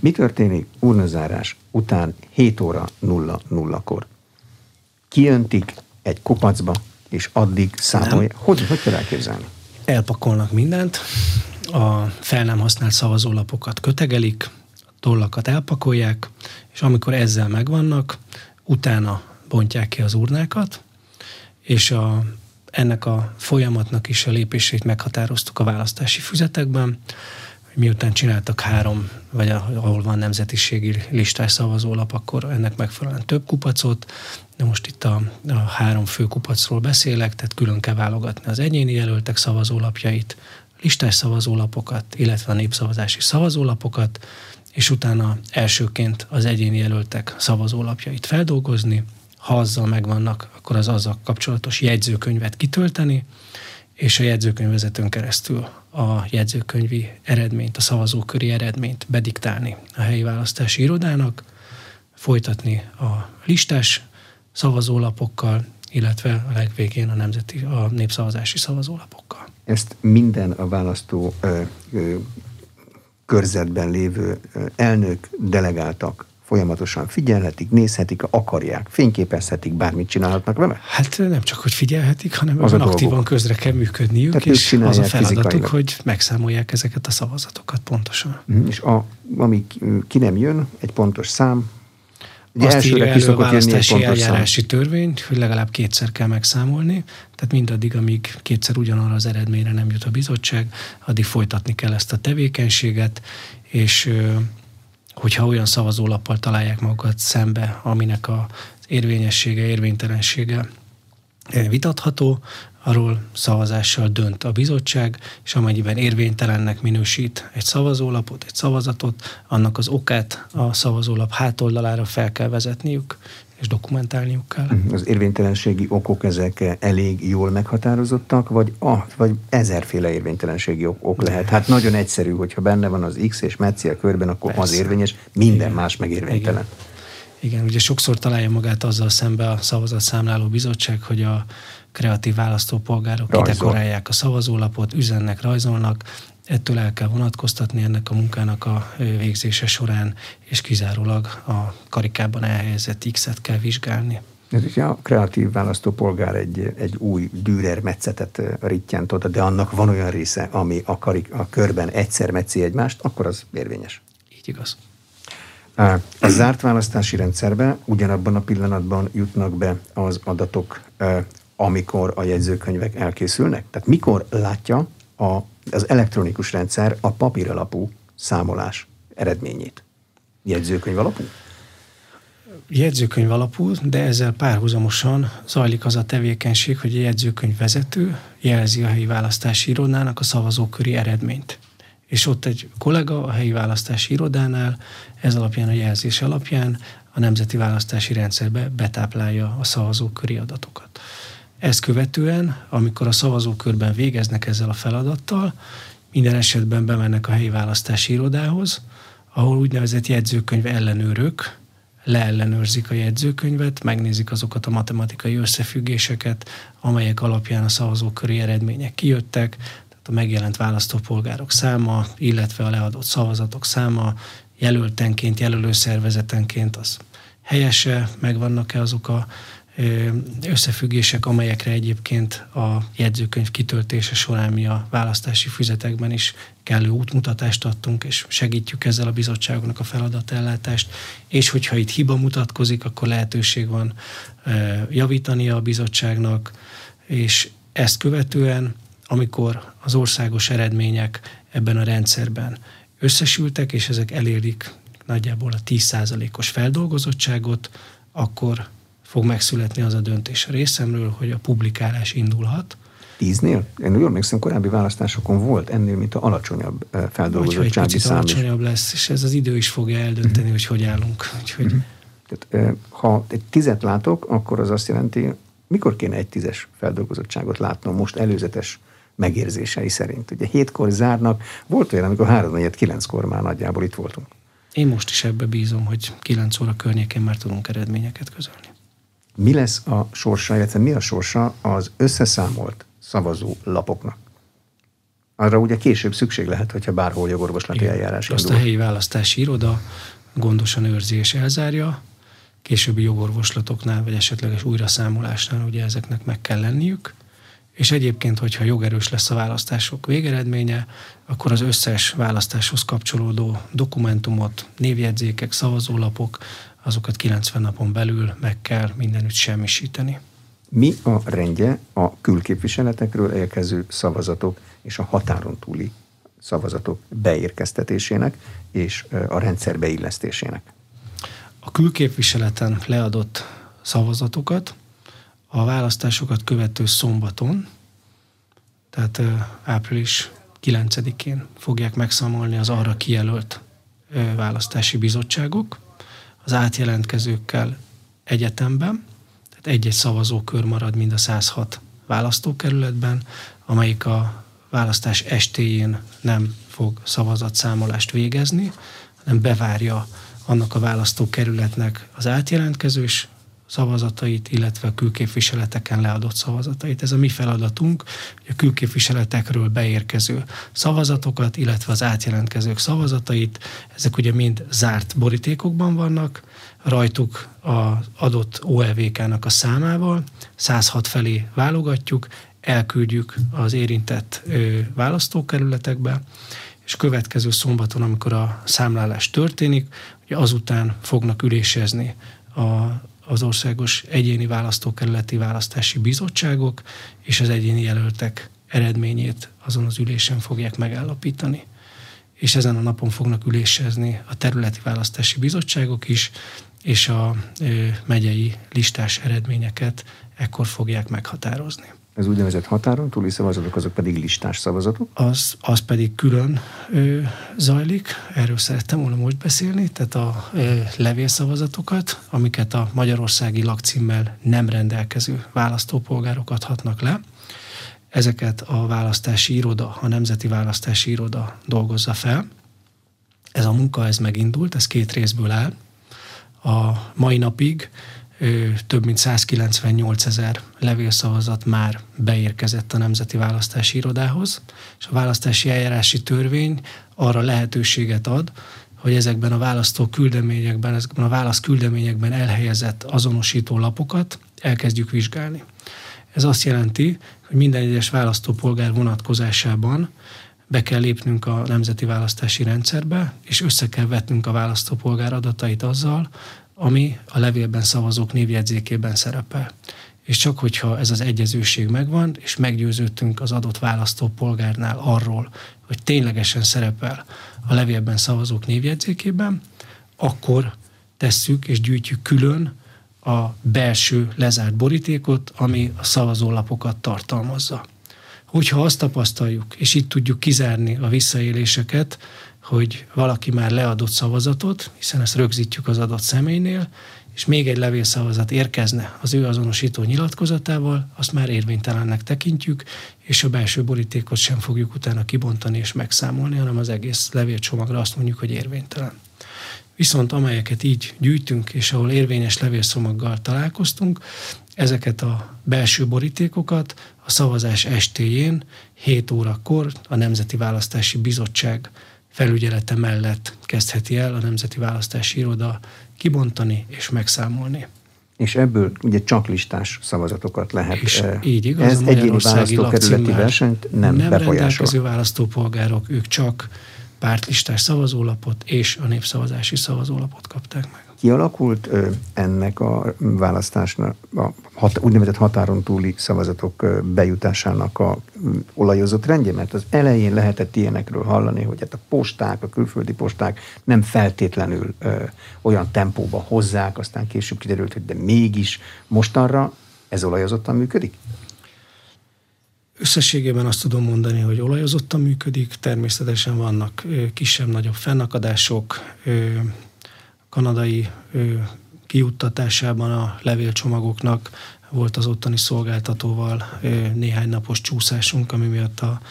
Mi történik urnazárás után 7 óra 0-0-kor? Kiöntik egy kupacba, és addig számolja. Hogy, hogy kell elképzelni? Elpakolnak mindent, a fel nem használt szavazólapokat kötegelik, tollakat elpakolják, és amikor ezzel megvannak, utána bontják ki az urnákat, és a, ennek a folyamatnak is a lépését meghatároztuk a választási füzetekben, miután csináltak három, vagy ahol van nemzetiségi listás szavazólap, akkor ennek megfelelően több kupacot, de most itt a, a három fő kupacról beszélek, tehát külön kell válogatni az egyéni jelöltek szavazólapjait, listás szavazólapokat, illetve a népszavazási szavazólapokat, és utána elsőként az egyéni jelöltek szavazólapjait feldolgozni, ha azzal megvannak, akkor az azzal kapcsolatos jegyzőkönyvet kitölteni, és a jegyzőkönyvvezetőn keresztül a jegyzőkönyvi eredményt, a szavazóköri eredményt bediktálni a helyi választási irodának, folytatni a listás szavazólapokkal, illetve a legvégén a nemzeti, a népszavazási szavazólapokkal. Ezt minden a választó ö, ö, körzetben lévő elnök, delegáltak folyamatosan figyelhetik, nézhetik, akarják, fényképezhetik, bármit csinálhatnak vele? Hát nem csak, hogy figyelhetik, hanem az aktívan közre kell működniük, Tehát és az a feladatuk, fizikailag. hogy megszámolják ezeket a szavazatokat pontosan. Mm, és a, ami ki nem jön, egy pontos szám, Ugye Azt írja elő a választási eljárási szám. törvény, hogy legalább kétszer kell megszámolni, tehát mindaddig, amíg kétszer ugyanarra az eredményre nem jut a bizottság, addig folytatni kell ezt a tevékenységet, és hogyha olyan szavazólappal találják magukat szembe, aminek az érvényessége, érvénytelensége vitatható, arról szavazással dönt a bizottság, és amennyiben érvénytelennek minősít egy szavazólapot, egy szavazatot, annak az okát a szavazólap hátoldalára fel kell vezetniük, és dokumentálniuk kell. Mhm. Az érvénytelenségi okok ezek elég jól meghatározottak, vagy, ah, vagy ezerféle érvénytelenségi ok, ok lehet? Hát nagyon egyszerű, hogyha benne van az X és Metzi a körben, akkor Persze. az érvényes, minden Igen. más meg érvénytelen. Igen. Igen, ugye sokszor találja magát azzal szembe a szavazatszámláló bizottság, hogy a kreatív választópolgárok Rajzol. kidekorálják a szavazólapot, üzennek, rajzolnak, ettől el kell vonatkoztatni ennek a munkának a végzése során, és kizárólag a karikában elhelyezett X-et kell vizsgálni. Ez ugye a kreatív választópolgár egy, egy új Dürer metszetet rittyent oda, de annak van olyan része, ami a, karik, a körben egyszer metszi egymást, akkor az érvényes. Így igaz. A zárt választási rendszerbe ugyanabban a pillanatban jutnak be az adatok, amikor a jegyzőkönyvek elkészülnek? Tehát mikor látja a, az elektronikus rendszer a papíralapú számolás eredményét? Jegyzőkönyv alapú? Jegyzőkönyv alapú, de ezzel párhuzamosan zajlik az a tevékenység, hogy a jegyzőkönyv vezető jelzi a helyi választási irodának a szavazóköri eredményt és ott egy kollega a helyi választási irodánál ez alapján, a jelzés alapján a nemzeti választási rendszerbe betáplálja a szavazóköri adatokat. Ezt követően, amikor a szavazókörben végeznek ezzel a feladattal, minden esetben bemennek a helyi választási irodához, ahol úgynevezett jegyzőkönyv ellenőrök leellenőrzik a jegyzőkönyvet, megnézik azokat a matematikai összefüggéseket, amelyek alapján a szavazóköri eredmények kijöttek, a megjelent választópolgárok száma, illetve a leadott szavazatok száma jelöltenként, jelölőszervezetenként az helyese, megvannak-e azok a összefüggések, amelyekre egyébként a jegyzőkönyv kitöltése során mi a választási füzetekben is kellő útmutatást adtunk, és segítjük ezzel a bizottságnak a feladatellátást, és hogyha itt hiba mutatkozik, akkor lehetőség van javítani a bizottságnak, és ezt követően amikor az országos eredmények ebben a rendszerben összesültek, és ezek elérik nagyjából a 10%-os feldolgozottságot, akkor fog megszületni az a döntés a részemről, hogy a publikálás indulhat. Tíznél? Én jól emlékszem, korábbi választásokon volt ennél, mint a alacsonyabb eh, feldolgozottsági szám. egy alacsonyabb lesz, és ez az idő is fogja eldönteni, hogy hogy állunk. Úgyhogy... Uh-huh. Tehát, eh, ha egy tizet látok, akkor az azt jelenti, mikor kéne egy tízes feldolgozottságot látnom most előzetes megérzései szerint. Ugye hétkor zárnak, volt olyan, amikor három kilenckor már nagyjából itt voltunk. Én most is ebbe bízom, hogy 9 óra környékén már tudunk eredményeket közölni. Mi lesz a sorsa, illetve mi a sorsa az összeszámolt szavazó lapoknak? Arra ugye később szükség lehet, hogyha bárhol jogorvoslati eljárás Azt indul. a helyi választási iroda gondosan őrzi és elzárja, későbbi jogorvoslatoknál, vagy esetleges újraszámolásnál ugye ezeknek meg kell lenniük, és egyébként, hogyha jogerős lesz a választások végeredménye, akkor az összes választáshoz kapcsolódó dokumentumot, névjegyzékek, szavazólapok, azokat 90 napon belül meg kell mindenütt semmisíteni. Mi a rendje a külképviseletekről érkező szavazatok és a határon túli szavazatok beérkeztetésének és a rendszer beillesztésének? A külképviseleten leadott szavazatokat a választásokat követő szombaton, tehát április 9-én fogják megszámolni az arra kijelölt választási bizottságok az átjelentkezőkkel egyetemben, tehát egy-egy szavazókör marad mind a 106 választókerületben, amelyik a választás estéjén nem fog szavazatszámolást végezni, hanem bevárja annak a választókerületnek az átjelentkezős szavazatait, illetve a külképviseleteken leadott szavazatait. Ez a mi feladatunk, hogy a külképviseletekről beérkező szavazatokat, illetve az átjelentkezők szavazatait, ezek ugye mind zárt borítékokban vannak, rajtuk az adott OLVK-nak a számával, 106 felé válogatjuk, elküldjük az érintett választókerületekbe, és következő szombaton, amikor a számlálás történik, ugye azután fognak ülésezni a, az országos egyéni választókerületi választási bizottságok, és az egyéni jelöltek eredményét azon az ülésen fogják megállapítani. És ezen a napon fognak ülésezni a területi választási bizottságok is, és a megyei listás eredményeket ekkor fogják meghatározni. Ez úgynevezett határon túli szavazatok, azok pedig listás szavazatok? Az, az pedig külön ö, zajlik, erről szerettem volna most beszélni, tehát a ö, levélszavazatokat, amiket a magyarországi lakcímmel nem rendelkező választópolgárok adhatnak le. Ezeket a választási iroda, a Nemzeti Választási Iroda dolgozza fel. Ez a munka, ez megindult, ez két részből áll. A mai napig több mint 198 ezer levélszavazat már beérkezett a Nemzeti Választási Irodához, és a választási eljárási törvény arra lehetőséget ad, hogy ezekben a választó küldeményekben, ezekben a válasz küldeményekben elhelyezett azonosító lapokat elkezdjük vizsgálni. Ez azt jelenti, hogy minden egyes választópolgár vonatkozásában be kell lépnünk a nemzeti választási rendszerbe, és össze kell vetnünk a választópolgár adatait azzal, ami a levélben szavazók névjegyzékében szerepel. És csak hogyha ez az egyezőség megvan, és meggyőződtünk az adott választópolgárnál arról, hogy ténylegesen szerepel a levélben szavazók névjegyzékében, akkor tesszük és gyűjtjük külön a belső lezárt borítékot, ami a szavazólapokat tartalmazza. Hogyha azt tapasztaljuk, és itt tudjuk kizárni a visszaéléseket, hogy valaki már leadott szavazatot, hiszen ezt rögzítjük az adott személynél, és még egy levélszavazat érkezne az ő azonosító nyilatkozatával, azt már érvénytelennek tekintjük, és a belső borítékot sem fogjuk utána kibontani és megszámolni, hanem az egész levélcsomagra azt mondjuk, hogy érvénytelen. Viszont amelyeket így gyűjtünk, és ahol érvényes levélszomaggal találkoztunk, ezeket a belső borítékokat a szavazás estéjén 7 órakor a Nemzeti Választási Bizottság felügyelete mellett kezdheti el a Nemzeti Választási Iroda kibontani és megszámolni. És ebből ugye csak listás szavazatokat lehet. És e, így igaz, ez egyéni választókerületi versenyt nem, nem befolyásol. rendelkező választópolgárok, ők csak pártlistás szavazólapot és a népszavazási szavazólapot kapták meg kialakult ennek a választásnak, a hat, úgynevezett határon túli szavazatok bejutásának a olajozott rendje? Mert az elején lehetett ilyenekről hallani, hogy hát a posták, a külföldi posták nem feltétlenül ö, olyan tempóba hozzák, aztán később kiderült, hogy de mégis mostanra ez olajozottan működik? Összességében azt tudom mondani, hogy olajozottan működik, természetesen vannak kisebb-nagyobb fennakadások, kanadai kijuttatásában a levélcsomagoknak volt az ottani szolgáltatóval néhány napos csúszásunk, ami miatt a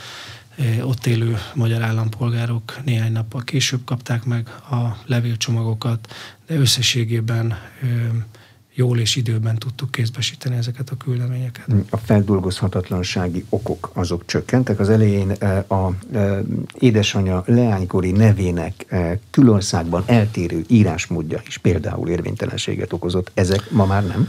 ott élő magyar állampolgárok néhány nappal később kapták meg a levélcsomagokat, de összességében jól és időben tudtuk kézbesíteni ezeket a küldeményeket. A feldolgozhatatlansági okok azok csökkentek. Az elején e, a e, édesanyja leánykori nevének e, külországban eltérő írásmódja is például érvénytelenséget okozott. Ezek ma már nem?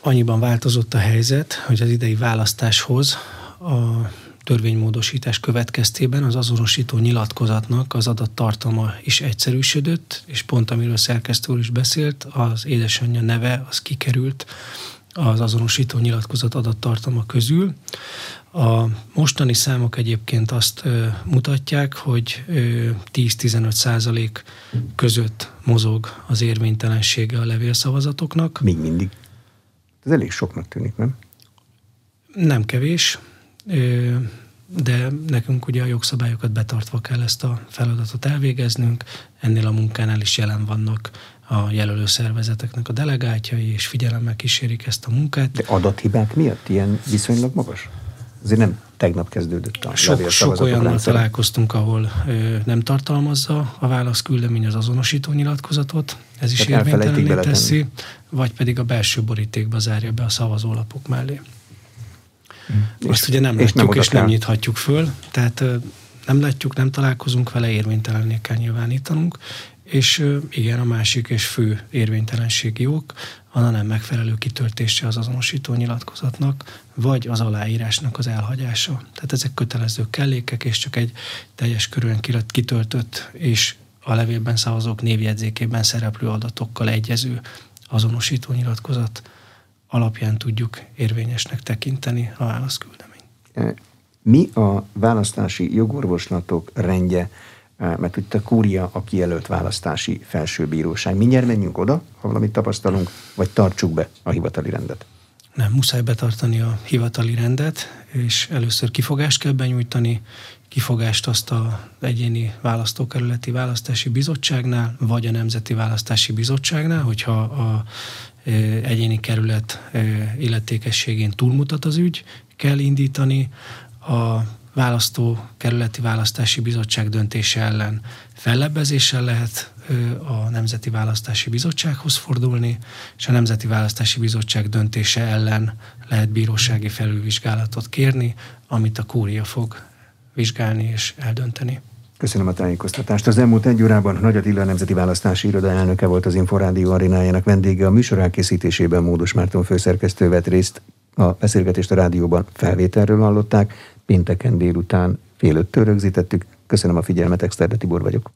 Annyiban változott a helyzet, hogy az idei választáshoz a törvénymódosítás következtében az azonosító nyilatkozatnak az adattartalma is egyszerűsödött, és pont amiről szerkesztő úr is beszélt, az édesanyja neve az kikerült az azonosító nyilatkozat adattartalma közül. A mostani számok egyébként azt mutatják, hogy 10-15 százalék között mozog az érvénytelensége a levélszavazatoknak. Még mindig. Ez elég soknak tűnik, nem? Nem kevés de nekünk ugye a jogszabályokat betartva kell ezt a feladatot elvégeznünk. Ennél a munkánál is jelen vannak a jelölő szervezeteknek a delegátjai, és figyelemmel kísérik ezt a munkát. De adathibák miatt ilyen viszonylag magas? azért nem tegnap kezdődött a Sok, sok olyannal találkoztunk, ahol ö, nem tartalmazza a válaszküldemény az azonosító nyilatkozatot, ez is érvénytelenné teszi, vagy pedig a belső borítékba zárja be a szavazólapok mellé. Azt és, ugye nem és látjuk, nem és nem nyithatjuk föl, tehát nem látjuk, nem találkozunk vele, érvénytelenné kell nyilvánítanunk, és igen, a másik és fő érvénytelenségi ok a nem megfelelő kitöltése az azonosító nyilatkozatnak, vagy az aláírásnak az elhagyása. Tehát ezek kötelező kellékek, és csak egy teljes körülön kitöltött és a levélben szavazók névjegyzékében szereplő adatokkal egyező azonosító nyilatkozat alapján tudjuk érvényesnek tekinteni a válaszküldeményt. Mi a választási jogorvoslatok rendje Eh, mert itt a kúria a kijelölt választási felsőbíróság. Mindjárt menjünk oda, ha valamit tapasztalunk, vagy tartsuk be a hivatali rendet? Nem, muszáj betartani a hivatali rendet, és először kifogást kell benyújtani, kifogást azt a egyéni választókerületi választási bizottságnál, vagy a Nemzeti Választási Bizottságnál, hogyha a egyéni kerület illetékességén túlmutat az ügy, kell indítani. A választó kerületi választási bizottság döntése ellen fellebbezéssel lehet a Nemzeti Választási Bizottsághoz fordulni, és a Nemzeti Választási Bizottság döntése ellen lehet bírósági felülvizsgálatot kérni, amit a kúria fog vizsgálni és eldönteni. Köszönöm a tájékoztatást. Az elmúlt egy órában Nagy Attila Nemzeti Választási Iroda elnöke volt az Inforádió arénájának vendége. A műsor elkészítésében Módos Márton főszerkesztő vett részt. A beszélgetést a rádióban felvételről hallották pénteken délután fél öttől rögzítettük. Köszönöm a figyelmet, Exterde Tibor vagyok.